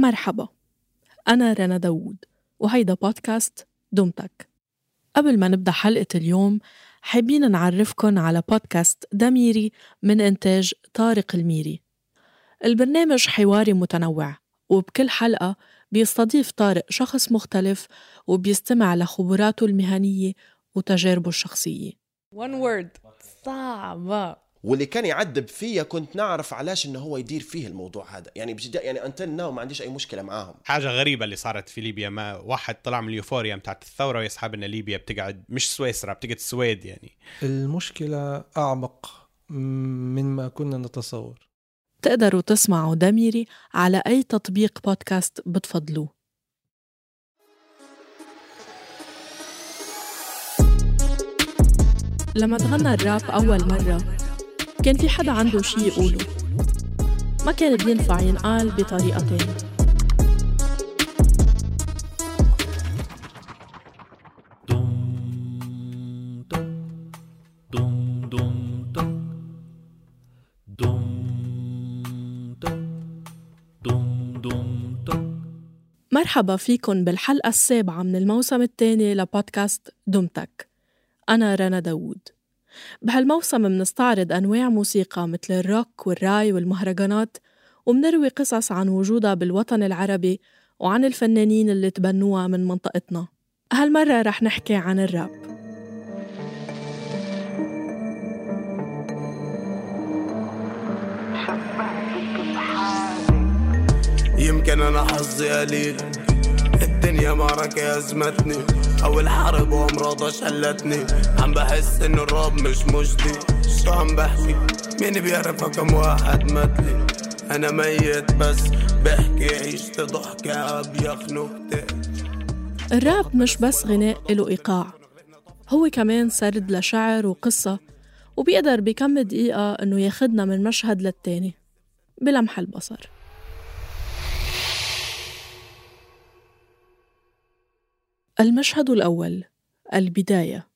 مرحبا. أنا رنا داوود وهيدا بودكاست دمتك. قبل ما نبدأ حلقة اليوم حابين نعرفكن على بودكاست دميري من إنتاج طارق الميري. البرنامج حواري متنوع وبكل حلقة بيستضيف طارق شخص مختلف وبيستمع لخبراته المهنية وتجاربه الشخصية. One word. صعبة. واللي كان يعذب فيا كنت نعرف علاش إنه هو يدير فيه الموضوع هذا. يعني بجد يعني انتل ناو ما عنديش أي مشكلة معاهم. حاجة غريبة اللي صارت في ليبيا ما واحد طلع من اليوفوريا بتاعت الثورة ويسحب إن ليبيا بتقعد مش سويسرا بتقعد السويد يعني. المشكلة أعمق مما كنا نتصور. تقدروا تسمعوا دميري على أي تطبيق بودكاست بتفضلوه. لما تغنى الراب أول مرة كان في حدا عنده شي يقوله. ما كان بينفع ينقال بطريقة تانية. مرحبا فيكن بالحلقة السابعة من الموسم الثاني لبودكاست دمتك أنا رنا داوود. بهالموسم منستعرض أنواع موسيقى مثل الروك والراي والمهرجانات ومنروي قصص عن وجودها بالوطن العربي وعن الفنانين اللي تبنوها من منطقتنا. هالمرة رح نحكي عن الراب. يمكن أنا حظي قليل الدنيا معركة أزمتني أو الحرب وأمراضها شلتني. عم بحس إنه الراب مش مجدي. شو عم بحكي؟ مين بيعرف كم واحد متلي أنا ميت بس بحكي عيشت ضحكة بيخنق الراب مش بس غناء إله إيقاع. هو كمان سرد لشعر وقصة وبيقدر بكم دقيقة إنه ياخدنا من مشهد للتاني. بلمح البصر. المشهد الأول البداية.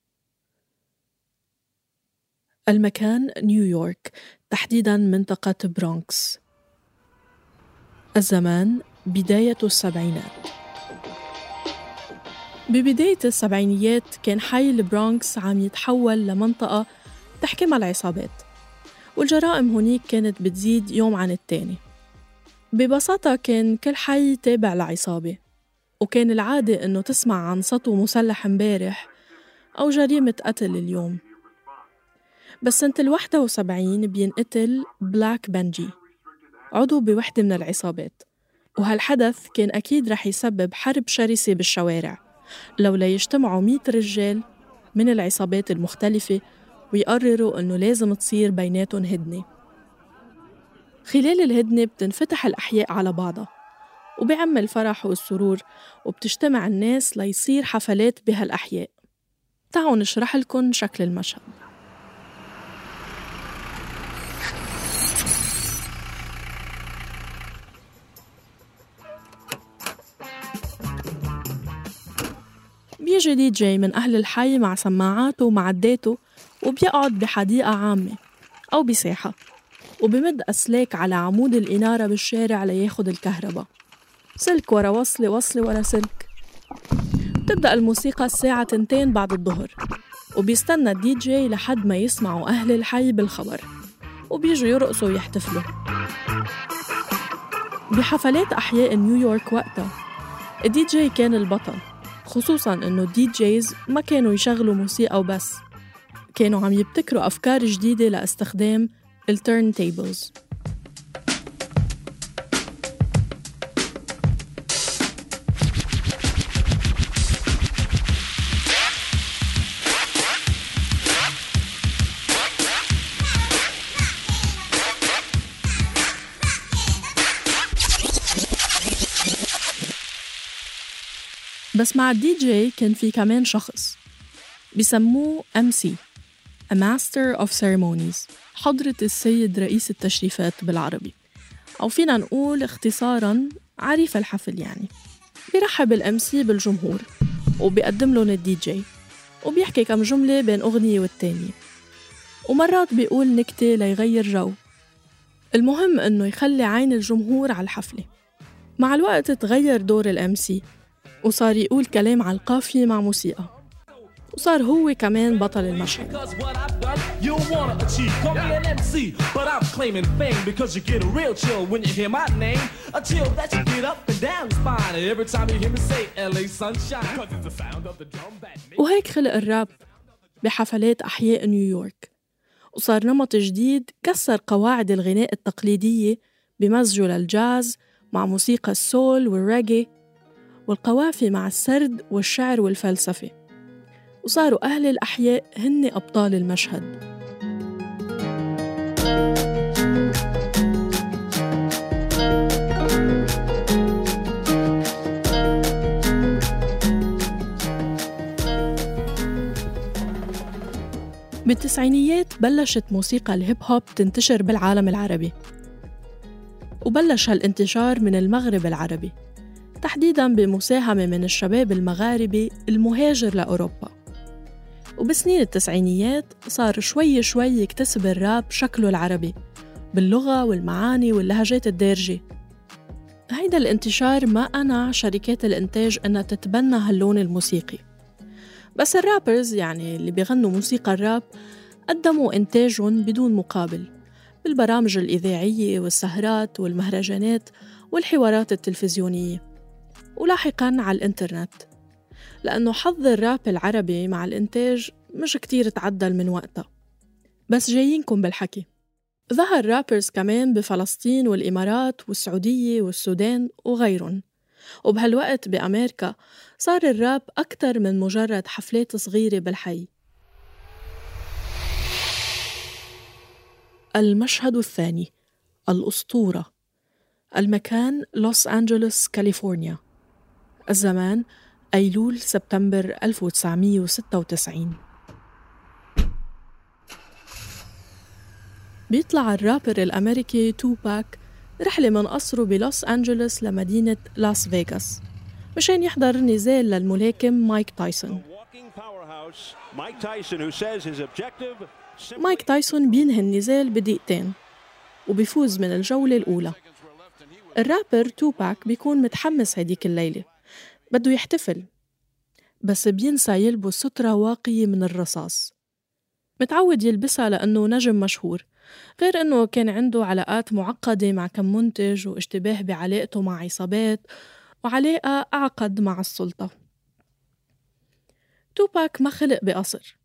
المكان نيويورك تحديدا منطقة برونكس. الزمان بداية السبعينات. ببداية السبعينيات كان حي البرونكس عم يتحول لمنطقة تحكمها العصابات. والجرائم هنيك كانت بتزيد يوم عن التاني. ببساطة كان كل حي تابع لعصابة. وكان العادة إنه تسمع عن سطو مسلح امبارح أو جريمة قتل اليوم. بس سنة الوحدة وسبعين بينقتل بلاك بنجي عضو بوحدة من العصابات. وهالحدث كان أكيد رح يسبب حرب شرسة بالشوارع لولا يجتمعوا مية رجال من العصابات المختلفة ويقرروا إنه لازم تصير بيناتهم هدنة. خلال الهدنة بتنفتح الأحياء على بعضها. وبيعم الفرح والسرور وبتجتمع الناس ليصير حفلات بهالأحياء. تعالوا نشرح لكم شكل المشهد. بيجي دي جي من أهل الحي مع سماعاته ومعداته وبيقعد بحديقة عامة أو بساحة وبمد أسلاك على عمود الإنارة بالشارع لياخد الكهرباء. سلك ورا وصلة وصلة ورا سلك. بتبدأ الموسيقى الساعة تنتين بعد الظهر وبيستنى الدي جي لحد ما يسمعوا أهل الحي بالخبر وبيجوا يرقصوا ويحتفلوا. بحفلات أحياء نيويورك وقتها الدي جي كان البطل خصوصا إنه ال DJs ما كانوا يشغلوا موسيقى وبس. كانوا عم يبتكروا أفكار جديدة لإستخدام ال turntables. بس مع الدي جي كان في كمان شخص بسموه MC A Master of Ceremonies حضرة السيد رئيس التشريفات بالعربي. أو فينا نقول اختصارا عريف الحفل يعني. بيرحب ال MC بالجمهور وبيقدم لهم الدي جي وبيحكي كم جملة بين أغنية والتانية. ومرات بيقول نكتة ليغير جو. المهم إنه يخلي عين الجمهور على الحفلة. مع الوقت تغير دور الام سي وصار يقول كلام على القافية مع موسيقى. وصار هو كمان بطل المشهد. وهيك خلق الراب بحفلات أحياء نيويورك. وصار نمط جديد كسر قواعد الغناء التقليدية بمزجه للجاز مع موسيقى السول والريجي. والقوافي مع السرد والشعر والفلسفة. وصاروا أهل الأحياء هن أبطال المشهد. بالتسعينيات بلشت موسيقى الهيب هوب تنتشر بالعالم العربي. وبلش هالانتشار من المغرب العربي. تحديداً بمساهمة من الشباب المغاربي المهاجر لأوروبا. وبسنين التسعينيات صار شوي شوي يكتسب الراب شكله العربي باللغة والمعاني واللهجات الدارجة. هيدا الانتشار ما أنع شركات الإنتاج إنها تتبنى هاللون الموسيقي. بس الرابرز يعني اللي بيغنوا موسيقى الراب قدموا إنتاجهم بدون مقابل بالبرامج الإذاعية والسهرات والمهرجانات والحوارات التلفزيونية. ولاحقاً على الإنترنت. لأنه حظ الراب العربي مع الإنتاج مش كتير تعدل من وقتها. بس جايينكم بالحكي. ظهر رابرز كمان بفلسطين والإمارات والسعودية والسودان وغيرهم. وبهالوقت بأمريكا صار الراب أكتر من مجرد حفلات صغيرة بالحي. المشهد الثاني الأسطورة. المكان لوس أنجلوس كاليفورنيا. الزمان أيلول سبتمبر 1996 بيطلع الرابر الأمريكي توباك رحلة من قصره بلوس أنجلوس لمدينة لاس فيغاس مشان يحضر نزال للملاكم مايك تايسون. مايك تايسون بينهي النزال بدقيقتين وبيفوز من الجولة الأولى. الرابر توباك بيكون متحمس هديك الليلة. بده يحتفل. بس بينسى يلبس سترة واقية من الرصاص. متعود يلبسها لأنه نجم مشهور غير أنه كان عنده علاقات معقدة مع كم منتج واشتباه بعلاقته مع عصابات وعلاقة أعقد مع السلطة. توباك ما خلق بقصر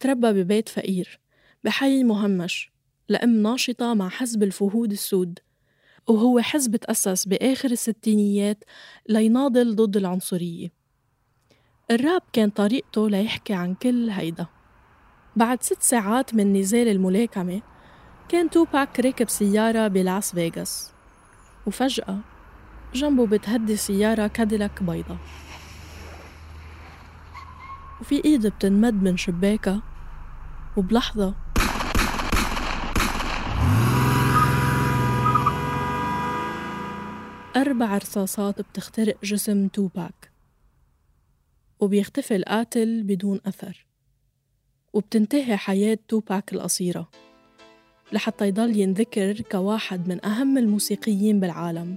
تربى ببيت فقير بحي مهمش لأم ناشطة مع حزب الفهود السود. وهو حزب تأسس بآخر الستينيات ليناضل ضد العنصرية. الراب كان طريقته ليحكي عن كل هيدا. بعد ست ساعات من نزال الملاكمة كان توباك راكب سيارة بلاس فيغاس. وفجأة جنبه بتهدي سيارة كاديلاك بيضة وفي إيد بتنمد من شباكها وبلحظة أربع رصاصات بتخترق جسم توباك وبيختفي القاتل بدون أثر وبتنتهي حياة توباك القصيرة لحتى يضل ينذكر كواحد من أهم الموسيقيين بالعالم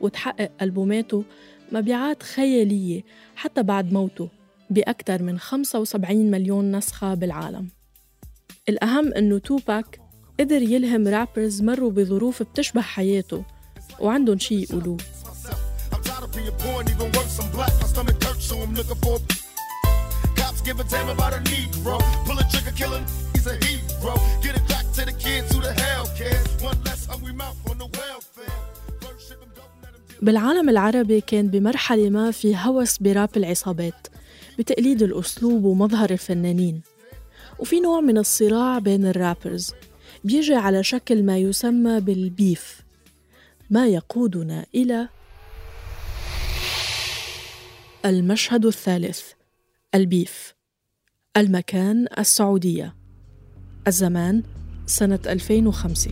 وتحقق ألبوماته مبيعات خيالية حتى بعد موته بأكثر من 75 مليون نسخة بالعالم. الأهم إنه توباك قدر يلهم رابرز مروا بظروف بتشبه حياته وعندهم شي يقولوه. بالعالم العربي كان بمرحلة ما في هوس براب العصابات بتقليد الأسلوب ومظهر الفنانين. وفي نوع من الصراع بين الرابرز بيجي على شكل ما يسمى بالبيف. ما يقودنا إلى المشهد الثالث البيف المكان السعودية الزمان سنة 2005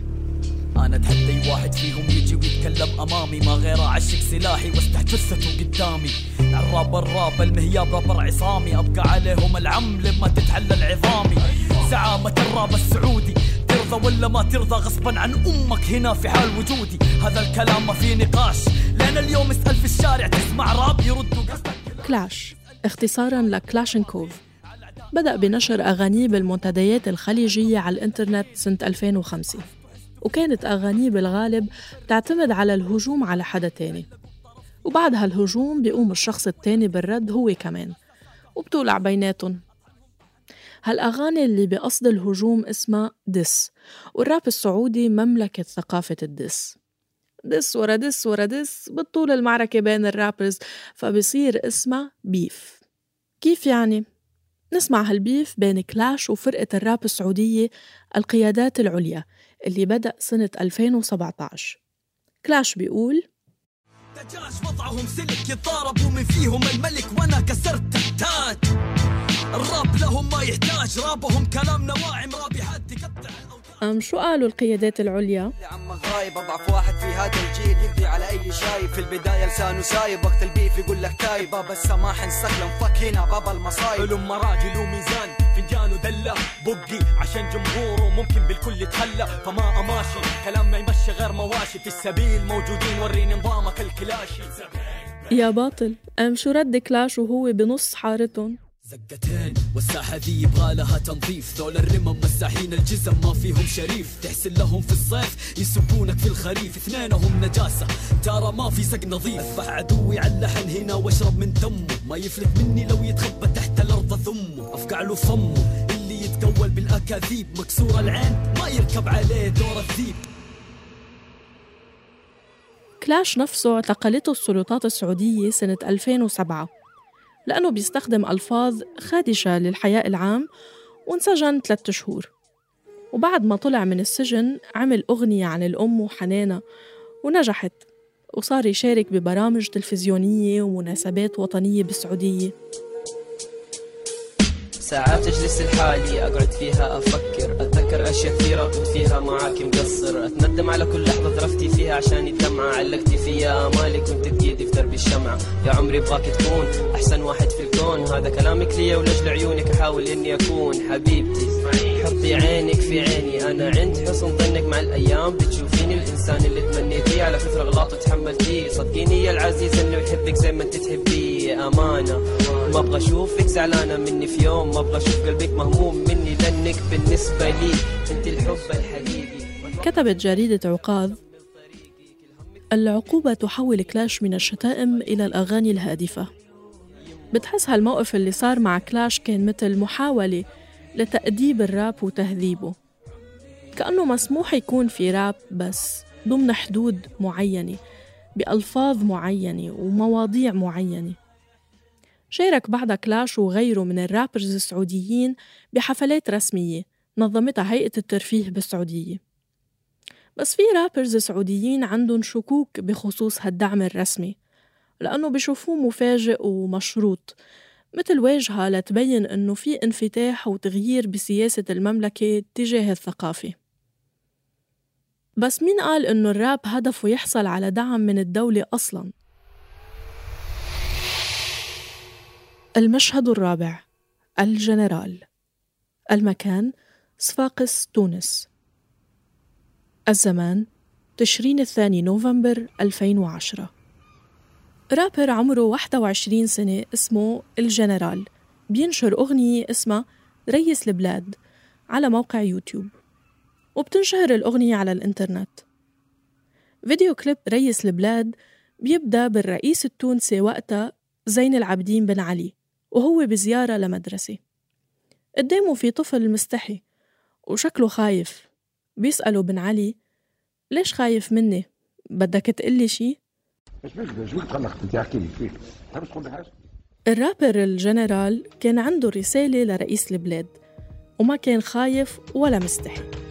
أنا اتحدى اي واحد فيهم يجي ويتكلم أمامي ما غير اعشق سلاحي واستح جثته قدامي. الراب الراب المهياب رابر عصامي أبقى عليهم العم لما تتحلل عظامي. زعامة الراب السعودي ترضى ولا ما ترضى غصبا عن أمك هنا في حال وجودي. هذا الكلام ما فيه نقاش. لأن اليوم ترجع تسمع راب يردوا قصدك كلاش. اختصارا لكلاشنكوف بدأ بنشر أغانيه بالمنتديات الخليجية على الإنترنت سنة 2005 وكانت أغانيه بالغالب تعتمد على الهجوم على حدا تاني. وبعد هالهجوم بيقوم الشخص التاني بالرد هو كمان. وبتولع بيناتهم. هالأغاني اللي بقصد الهجوم اسمها دس والراب السعودي مملكة ثقافة الدس دس ورا دس ورا دس بتطول المعركة بين الرابرز فبصير اسمها بيف. كيف يعني؟ نسمع هالبيف بين كلاش وفرقة الراب السعودية القيادات العليا اللي بدأ سنة 2017 كلاش بيقول دجاج وضعهم سلك يتضاربوا من فيهم الملك. لهم ما يحتاج. رابهم كلام نواعم. رابحات تقطع أم شو قالوا القيادات العليا؟ عم غايب أضعف واحد في هذا الجيل. يقضي على أي شايب. في البداية لسانه سايب. وقت البيف يقول لك تايب. بابا السماح انسكلم. فك هنا بابا المصايب. علم مراجل وميزان. فنجان ودلة. بقي عشان جمهوره ممكن بالكل يتخلى. فما أماشي. كلام ما يمشي غير مواشي. في السبيل موجودين. وريني نظامك الكلاشي. يا باطل. أم شو رد كلاش وهو بنص حارتهم؟ زقتين والساحة ذي يبغى لها تنظيف. ذول الرمم مساحين الجزم ما فيهم شريف. تحسن لهم في الصيف يسبونك في الخريف. اثنينهم نجاسة ترى ما في سق نظيف. اذبح عدوي على اللحن هنا واشرب من دمه. ما يفلت مني لو يتخبى تحت الأرض ثمه أفقع له فمه اللي يتقول بالأكاذيب. مكسور العين ما يركب عليه دور الذيب. كلاش نفسه اعتقلته السلطات السعودية سنة 2007 لأنه بيستخدم ألفاظ خادشة للحياء العام وانسجن ثلاثة شهور. وبعد ما طلع من السجن عمل أغنية عن الأم وحنانها ونجحت وصار يشارك ببرامج تلفزيونية ومناسبات وطنية بالسعودية. ساعات أجلس لحالي أقعد فيها أفكر أتذكر أشياء كثيرة كنت فيها معاك مقصر أتندم على كل لحظة ظرفتي فيها عشان الدمعة. علقتي فيها امالي كنت تقيدي في درب الشمعة. يا عمري ابغاك تكون أحسن واحد في الكون. هذا كلامك لي ولأجل عيونك أحاول إني أكون حبيبتي. حطي عينك في عيني. أنا عند حسن ظنك مع الأيام. بتشوفيني الإنسان اللي تمنيتيه. على كثر اغلاط وتحملتيه صدقيني يا العزيز إنه يحبك زي ما أنت تحبيه. أمانة. ما أبغى أشوفك زعلانة مني في يوم ما أبغى أشوف قلبك مهموم مني لأنك بالنسبة لي أنت الحب الحقيقي. كتبت جريدة عقاذ العقوبة تحول كلاش من الشتائم إلى الأغاني الهادفة. بتحس هالموقف اللي صار مع كلاش كان مثل محاولة لتأديب الراب وتهذيبه. كأنه مسموح يكون في راب بس ضمن حدود معينة بألفاظ معينة ومواضيع معينة. شارك بعدها كلاش وغيره من الرابرز السعوديين بحفلات رسمية نظمتها هيئة الترفيه بالسعودية بس في رابرز سعوديين عندهم شكوك بخصوص هالدعم الرسمي لأنه بشوفوه مفاجئ ومشروط مثل واجهة لتبين إنه في انفتاح وتغيير بسياسة المملكة تجاه الثقافة بس مين قال إنه الراب هدفه يحصل على دعم من الدولة أصلاً؟ المشهد الرابع الجنرال المكان صفاقس تونس. الزمان تشرين الثاني نوفمبر 2010 رابر عمره 21 سنة اسمه الجنرال. بينشر أغنية اسمها ريس البلاد على موقع يوتيوب. وبتنشهر الأغنية على الإنترنت. فيديو كليب ريس البلاد بيبدأ بالرئيس التونسي وقتها زين العابدين بن علي. وهو بزيارة لمدرسة. قدامه في طفل مستحي وشكله خايف. بيسأله بن علي ليش خايف مني؟ بدك تقلي شي؟ إيش بك إيش بك قلقت انت أحكي لي فيك. تحب تقول لي حاجة الرابر الجنرال كان عنده رسالة لرئيس البلاد وما كان خايف ولا مستحي.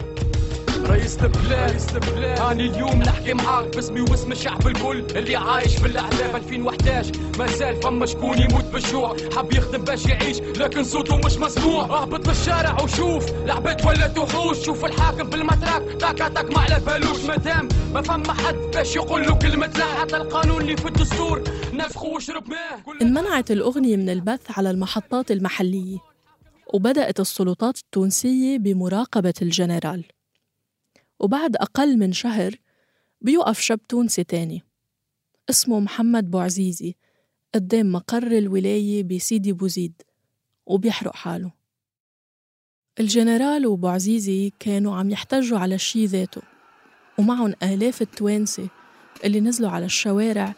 رئيس البلاد. اني اليوم نحكي معاك باسمي واسم الشعب الكل اللي عايش في الاحلام 2011 ما زال فما شكون يموت بالجوع حب يخدم باش يعيش لكن صوته مش مسموع. اهبط للشارع وشوف لعبت ولا وحوش شوف الحاكم بالمتراك تاكا تاك ما على بالوش مادام ما فما حد باش يقول له كلمة لا. حتى القانون اللي في الدستور نفخه واشرب ماه انمنعت الأغنية من البث على المحطات المحلية وبدأت السلطات التونسية بمراقبة الجنرال. وبعد أقل من شهر بيوقف شاب تونسي تاني. اسمه محمد بوعزيزي قدام مقر الولاية بسيدي بوزيد وبيحرق حاله. الجنرال وبوعزيزي كانوا عم يحتجوا على الشي ذاته ومعهم آلاف التوانسة اللي نزلوا على الشوارع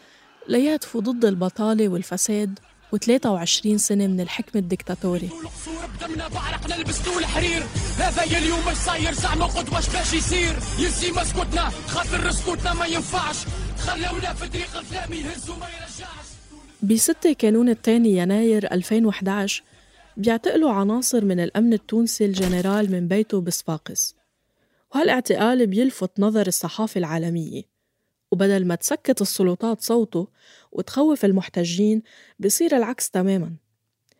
ليهتفوا ضد البطالة والفساد و23 سنة من الحكم الدكتاتوري. بدمنا بعرقنا لبستوا الحرير. هذا اليوم مش صاير. زعما باش يصير؟ مسكوتنا. خاطر سكوتنا ما ينفعش. في طريق الظلام يهز وما يرجعش. ب 6 كانون الثاني يناير 2011 بيعتقلوا عناصر من الأمن التونسي الجنرال من بيته بصفاقس. وهالإعتقال بيلفت نظر الصحافة العالمية. وبدل ما تسكت السلطات صوته وتخوف المحتجين بصير العكس تماما.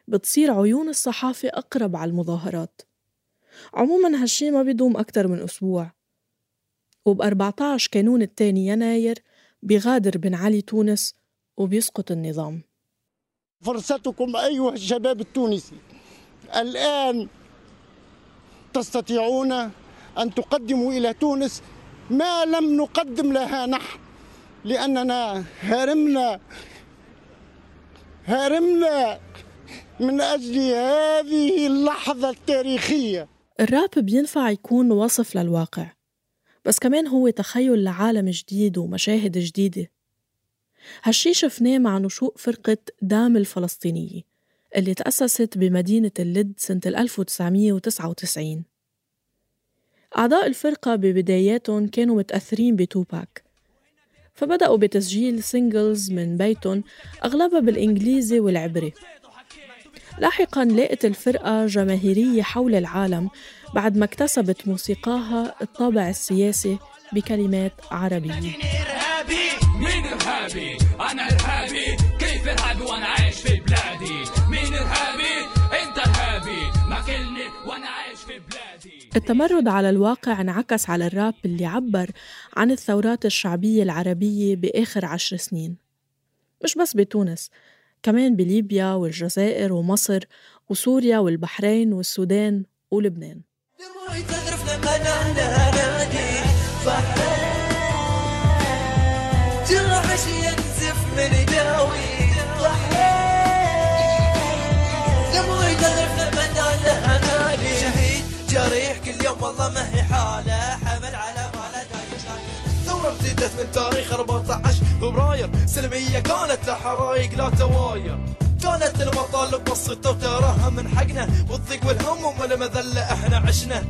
بتصير عيون الصحافة أقرب على المظاهرات. عموما هالشي ما بيدوم أكتر من أسبوع. وب 14 كانون الثاني يناير بيغادر بن علي تونس وبيسقط النظام. فرصتكم أيها الشباب التونسي الآن تستطيعون أن تقدموا إلى تونس ما لم نقدم لها نحن لأننا هرمنا هرمنا من أجل هذه اللحظة التاريخية. الراب بينفع يكون وصف للواقع بس كمان هو تخيل لعالم جديد ومشاهد جديدة. هالشي شفناه مع نشوء فرقة دام الفلسطينية اللي تأسست بمدينة اللد سنة 1999 أعضاء الفرقة ببداياتهم كانوا متأثرين بتوباك فبدأوا بتسجيل سينجلز من بيتهم أغلبها بالإنجليزي والعبري. لاحقا لقت الفرقة جماهيرية حول العالم بعد ما اكتسبت موسيقاها الطابع السياسي بكلمات عربية. مين إرهابي أنا إرهابي. إرهابي ما كلني وأنا عايش في بلادي. التمرد على الواقع انعكس على الراب اللي عبر عن الثورات الشعبية العربية بآخر عشر سنين. مش بس بتونس كمان بليبيا والجزائر ومصر وسوريا والبحرين والسودان ولبنان. جرح من تاريخ 14 فبراير سلمية كانت لحرايق لا تواير. كانت المطالب بسيطة وتراها من حقنا. والضيق والهم والمذلة إحنا عشنا.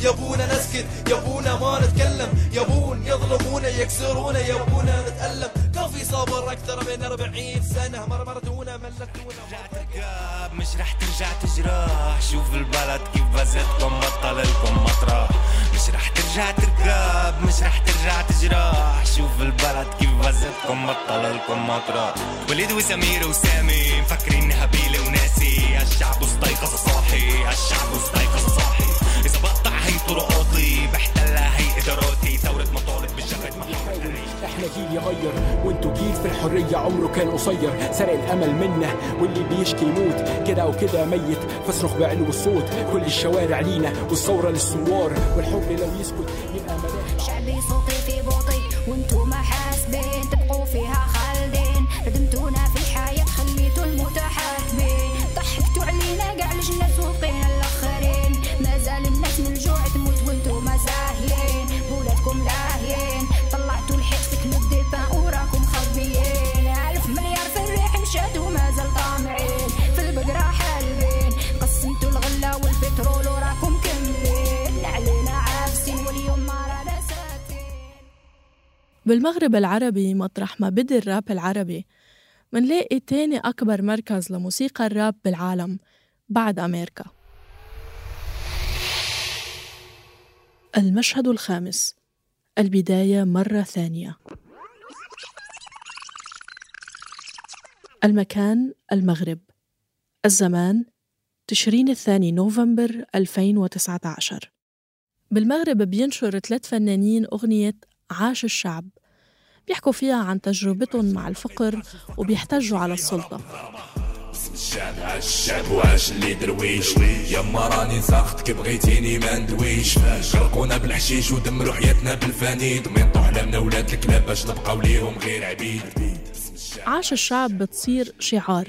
يبونا نسكت يبونا ما نتكلم. يبون يظلمونا يكسرونا يبونا نتألم. كان في صبر أكثر من 40 سنة. مرمرتونا ملتونا. ترقاب مش رح ترجع تجرح. شوف البلد كيف بزتكم بطل لكم مطرح مش رح ترجع ترقاب مش رح ترجع تجرح شوف البلد كيف بزتكم بطل لكم مطرح وليد وسمير وسامي مفكرين هبيلة وناسي. الشعب استيقظ صاحي الشعب استيقظ صاحي. إذا بقطع هي طرقاتي بحتلها هي بالجبهة محاولة إحنا جيل يغير وانتو جيل في الحرية عمره كان قصير. سرق الأمل منا واللي بيشكي يموت. كده وكده ميت فاصرخ بعلو الصوت. كل الشوارع لينا والثورة للثوار. والحب لو يسكت يبقى ملاك شعبي صوتي في بوطي وانتو ما حاسبين تبقوا فيها بالمغرب العربي مطرح ما بدي الراب العربي. منلاقي تاني أكبر مركز لموسيقى الراب بالعالم بعد أمريكا. المشهد الخامس. البداية مرة ثانية. المكان المغرب. الزمان تشرين الثاني نوفمبر 2019 بالمغرب بينشر ثلاث فنانين أغنية عاش الشعب. بيحكوا فيها عن تجربتهم مع الفقر وبيحتجوا على السلطة. اسم الشعب عاش الشعب وعاش اللي درويش يما راني ساخت كي بغيتيني ما ندويش غرقونا بالحشيش ودمروا حياتنا ولاد الكلاب باش نبقاو ليهم غير عبيد عاش الشعب بتصير شعار.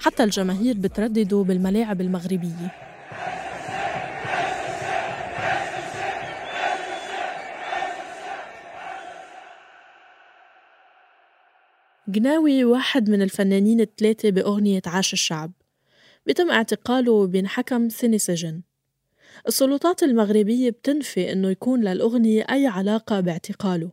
حتى الجماهير بتردده بالملاعب المغربية. قناوي واحد من الفنانين الثلاثة بأغنية عاش الشعب بيتم اعتقاله وبينحكم سنة سجن. السلطات المغربية بتنفي إنه يكون للأغنية أي علاقة باعتقاله.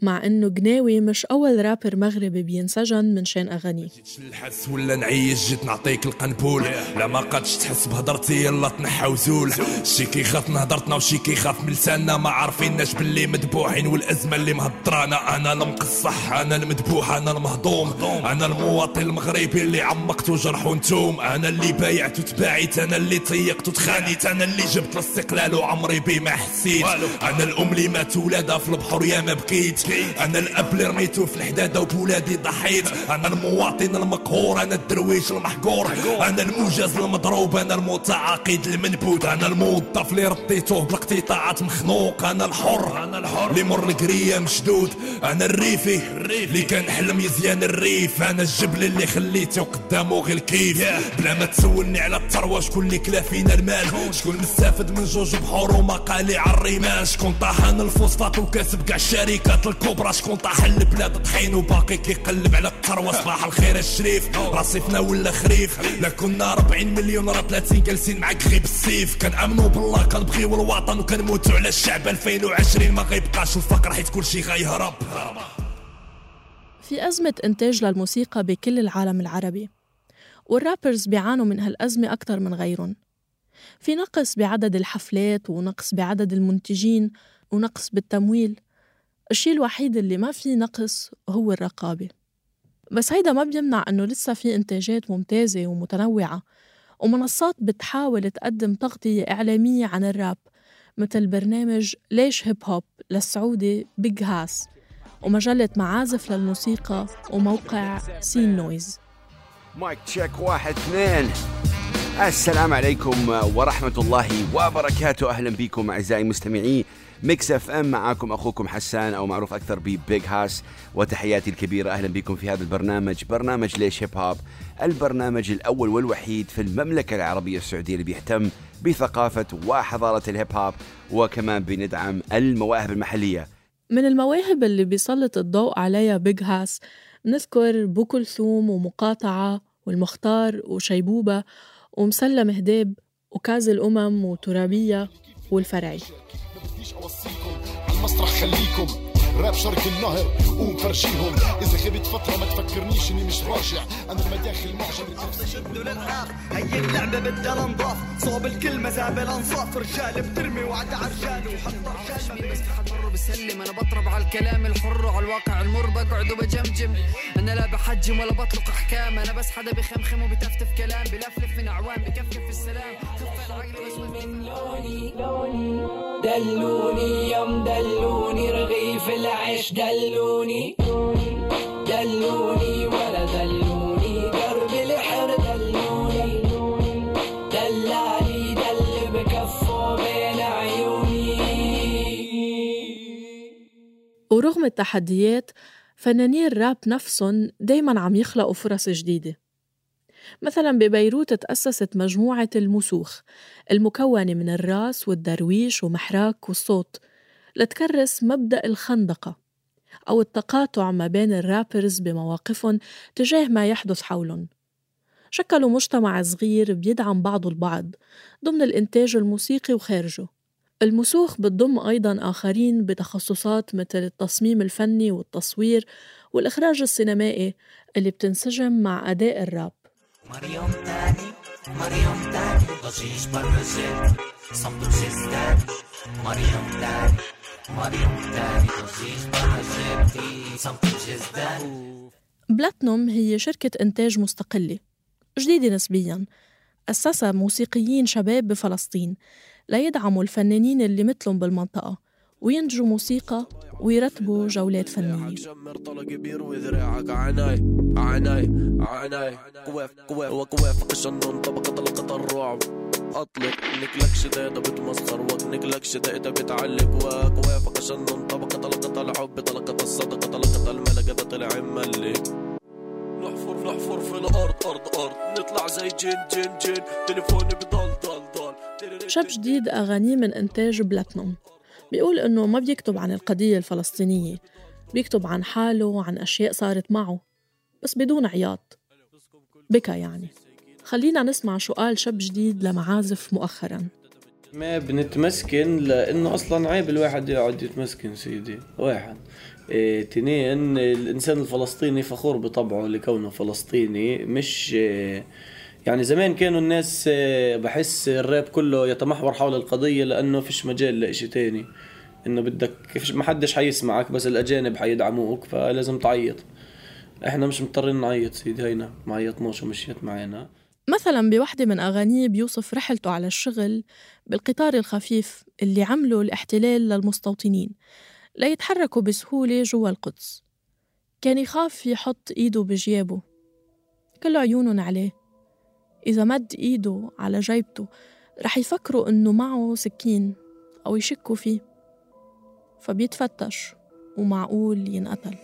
مع إنه قناوي مش أول رابر مغربي بينسجن من شان أغانيه. نحس ولا نعيش جيت نعطيك القنبول لا ما قادش تحس بهضرتي يلا تنحى وزول. شي كيخاف من هضرتنا وشي كيخاف من لساننا. ما عارفيناش باللي مذبوحين والأزمة اللي مهضرانا أنا المقصح أنا المذبوح أنا المهضوم. أنا المواطن المغربي اللي عمقت وجرح ونتوم أنا اللي بايعت وتباعيت أنا اللي طيقت وتخانيت أنا اللي جبت الاستقلال وعمري بي ما حسيت أنا الأم اللي مات ولادها في البحر يا ما بكيت أنا الاب اللي رميته في الحدادة وبولادي ضحيت. أنا المواطن المقهور أنا الدرويش المحقور أنا الموجز المضروب أنا المتعاقد المنبوذ أنا الموظف اللي رديته بالاقتطاعات مخنوق أنا الحر أنا الحر اللي مر القرية مشدود أنا الريفي اللي كان حلم يزيان الريف أنا الجبل اللي خليته قدامه غير الكيف. بلا ما تسولني على الثروة شكون اللي كلا فينا المال؟ شكون؟ مستافد من جوج بحور ومقالي على الرمال؟ شكون طاحن الفوسفات وكاسب كاع الشركات الكبرى شكون طاح البلاد طحين وباقي كيقلب على الثروه صباح الخير الشريف. رصيفنا ولا خريف. لا كنا 40 مليون راه 30 جالسين معاك غير بالسيف كنامنوا بالله كنبغيو الوطن وكنموتوا على الشعب 2020 ما غيبقاش الفقر حيت كلشي غيهرب. في أزمة إنتاج للموسيقى بكل العالم العربي والرابرز بيعانوا من هالأزمة أكثر من غيرهم. في نقص بعدد الحفلات ونقص بعدد المنتجين ونقص بالتمويل. الشيء الوحيد اللي ما في نقص هو الرقابة. بس هيدا ما بيمنع أنه لسه في إنتاجات ممتازة ومتنوعة ومنصات بتحاول تقدم تغطية إعلامية عن الراب مثل برنامج ليش هيب هوب للسعودي بيج هاس ومجلة معازف للموسيقى وموقع سين نويز mic check واحد اثنين. السلام عليكم ورحمة الله وبركاته. أهلا بكم أعزائي المستمعين ميكس اف ام معاكم أخوكم حسان أو معروف أكثر ببيج هاس وتحياتي الكبيرة أهلا بكم في هذا البرنامج. برنامج ليش هيب هوب البرنامج الأول والوحيد في المملكة العربية السعودية اللي بيهتم بثقافة وحضارة الهيب هوب وكمان بندعم المواهب المحلية. من المواهب اللي بيسلط الضوء عليها بيج هاس نذكر بو كلثوم ومقاطعة والمختار وشيبوبة ومسلم هديب وكاز الأمم وترابية والفرعي. بديش أوصيكم على المسرح خليكم. راب شرق النهر قوم فرجيهم. إذا غبت فترة ما تفكرنيش إني مش راجع. أنا المداخل معجب شدوا للحاف هي اللعبة بدها انضاف صوب الكلمة زابل انصاف رجال بترمي وعد عرجال وحط رجال بس حضر بسلم أنا بطرب على الكلام الحر وعلى الواقع المر بقعد وبجمجم. أنا لا بحجم ولا بطلق أحكام. أنا بس حدا بخمخم وبتفتف كلام. بلفلف من أعوام بكفكف السلام. من لوني دلوني يوم دلوني رغيف العيش دلوني. دلوني ولا دلوني درب الحر دلوني. دلالي دل بكفه بين عيوني. ورغم التحديات فنانين الراب نفسهم دايما عم يخلقوا فرص جديدة. مثلا ببيروت تأسست مجموعة المسوخ المكونة من الراس والدرويش ومحراك والصوت لتكرس مبدأ الخندقة أو التقاطع ما بين الرابرز بمواقفهم تجاه ما يحدث حولهم. شكلوا مجتمع صغير بيدعم بعضه البعض ضمن الإنتاج الموسيقي وخارجه. المسوخ بتضم أيضا آخرين بتخصصات مثل التصميم الفني والتصوير والإخراج السينمائي اللي بتنسجم مع أداء الراب. مريم تاني مريم تاني ضجيج برزت صمت وسيستان مريم تاني مريم تاني ضجيج برزت صمت وجزدان بلاتنوم هي شركة إنتاج مستقلة جديدة نسبياً أسسها موسيقيين شباب بفلسطين ليدعموا الفنانين اللي مثلهم بالمنطقة وينتجوا موسيقى ويرتبوا جولات فنية. أطلق نكلك شديدة بتمسخر. وكنكلك شديدة بتعلق. وقواف قشنون طبقة طلقة الحب طلقة الصدقة طلقة الملكة طلع ملك. في الأرض أرض أرض. نطلع زي جن جن جن. تليفوني بضل ضل ضل شاب جديد أغانيه من إنتاج بلاتنوم. بيقول إنه ما بيكتب عن القضية الفلسطينية بيكتب عن حاله وعن أشياء صارت معه بس بدون عياط. بكى يعني. خلينا نسمع شو قال شاب جديد لمعازف مؤخرا. ما بنتمسكن لإنه أصلا عيب الواحد يقعد يتمسكن سيدي. واحد. إيه تنين الإنسان الفلسطيني فخور بطبعه لكونه فلسطيني مش يعني زمان كانوا الناس إيه بحس الراب كله يتمحور حول القضية لأنه فيش مجال لإشي تاني. إنه بدك ما حدش حيسمعك بس الأجانب حيدعموك فلازم تعيط. إحنا مش مضطرين نعيط سيدي هينا ما عيطناش ومشيت معنا مثلا بوحدة من أغانيه بيوصف رحلته على الشغل بالقطار الخفيف اللي عمله الاحتلال للمستوطنين ليتحركوا بسهولة جوا القدس. كان يخاف يحط إيده بجيابه. كل عيونهم عليه. إذا مد إيده على جيبته رح يفكروا إنه معه سكين أو يشكوا فيه. فبيتفتش ومعقول ينقتل.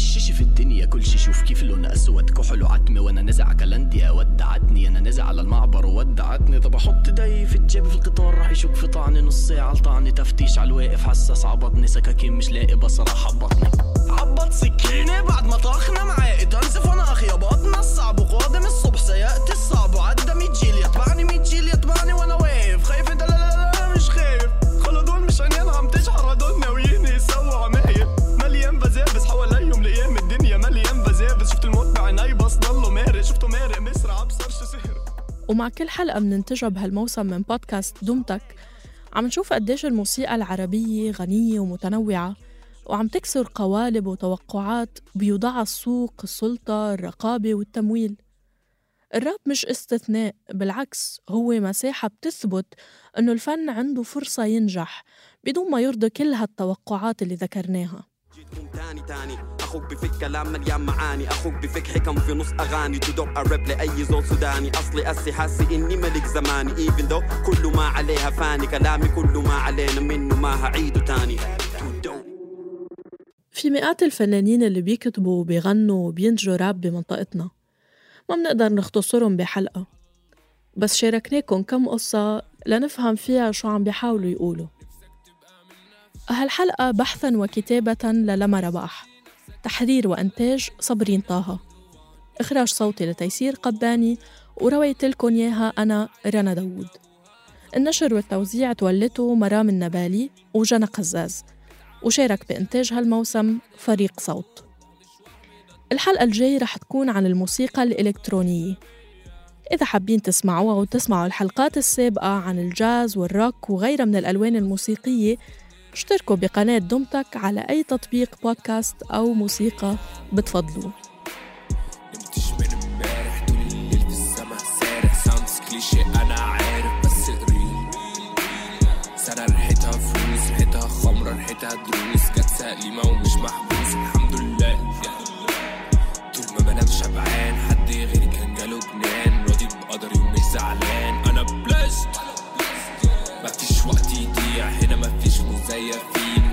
شي في الدنيا كل شي شوف كيف لون أسود؟ كحل وعتمة وأنا نزع كلنديا ودعتني أنا نزع على المعبر. وودعتني طب أحط ايدي في الجيب في القطار. راح يشك في طعني نص ساعة. لطعني تفتيش على الواقف. حساس عبطني سكاكين مش لاقي بصراحة حبطني عبط سكينة. بعد ما طاخنا معاقي تنزف وأنا أخي. بطنا الصعب. وقادم الصبح سيأتي الصعب. وعدى 100 جيل يتبعني 100 جيل يتبعني وأنا ومع كل حلقة بننتجها بهالموسم من بودكاست دومتك عم نشوف قديش الموسيقى العربية غنية ومتنوعة وعم تكسر قوالب وتوقعات بيوضعها السوق السلطة الرقابة والتمويل. الراب مش استثناء بالعكس هو مساحة بتثبت أنه الفن عنده فرصة ينجح بدون ما يرضي كل هالتوقعات اللي ذكرناها. تاني تاني. أخوك بفك كلام مليان معاني. أخوك بفك حكم في نص أغاني. تدق الراب لأي زول سوداني. أصلي أسي حاسي إني ملك زماني. even though كله ما عليها فاني. كلامي كله ما علينا منه ما هعيده تاني. في مئات الفنانين اللي بيكتبوا وبيغنوا وبينتجوا راب بمنطقتنا. ما بنقدر نختصرهم بحلقة. بس شاركناكم كم قصة لنفهم فيها شو عم بيحاولوا يقولوا. هالحلقة بحثا وكتابة للما رباح. تحرير وإنتاج صبرين طه. إخراج صوتي لتيسير قباني ورويت لكم إياها أنا رنا داوود. النشر والتوزيع تولته مرام النبالي وجنى قزاز. وشارك بإنتاج هالموسم فريق صوت. الحلقة الجاي رح تكون عن الموسيقى الإلكترونية. إذا حابين تسمعوها وتسمعوا الحلقات السابقة عن الجاز والروك وغيرها من الألوان الموسيقية اشتركوا بقناة دمتك على أي تطبيق بودكاست أو موسيقى بتفضلوا كليشيه أنا عارف بس قريب سنة ريحتها فلوس ريحتها خمرة ريحتها دروس جت سليمة ومش محبوس الحمد لله طول ما بنام شبعان حد غيري كان جاله جنان راضي بقدري ومش زعلان أنا بلست say a female.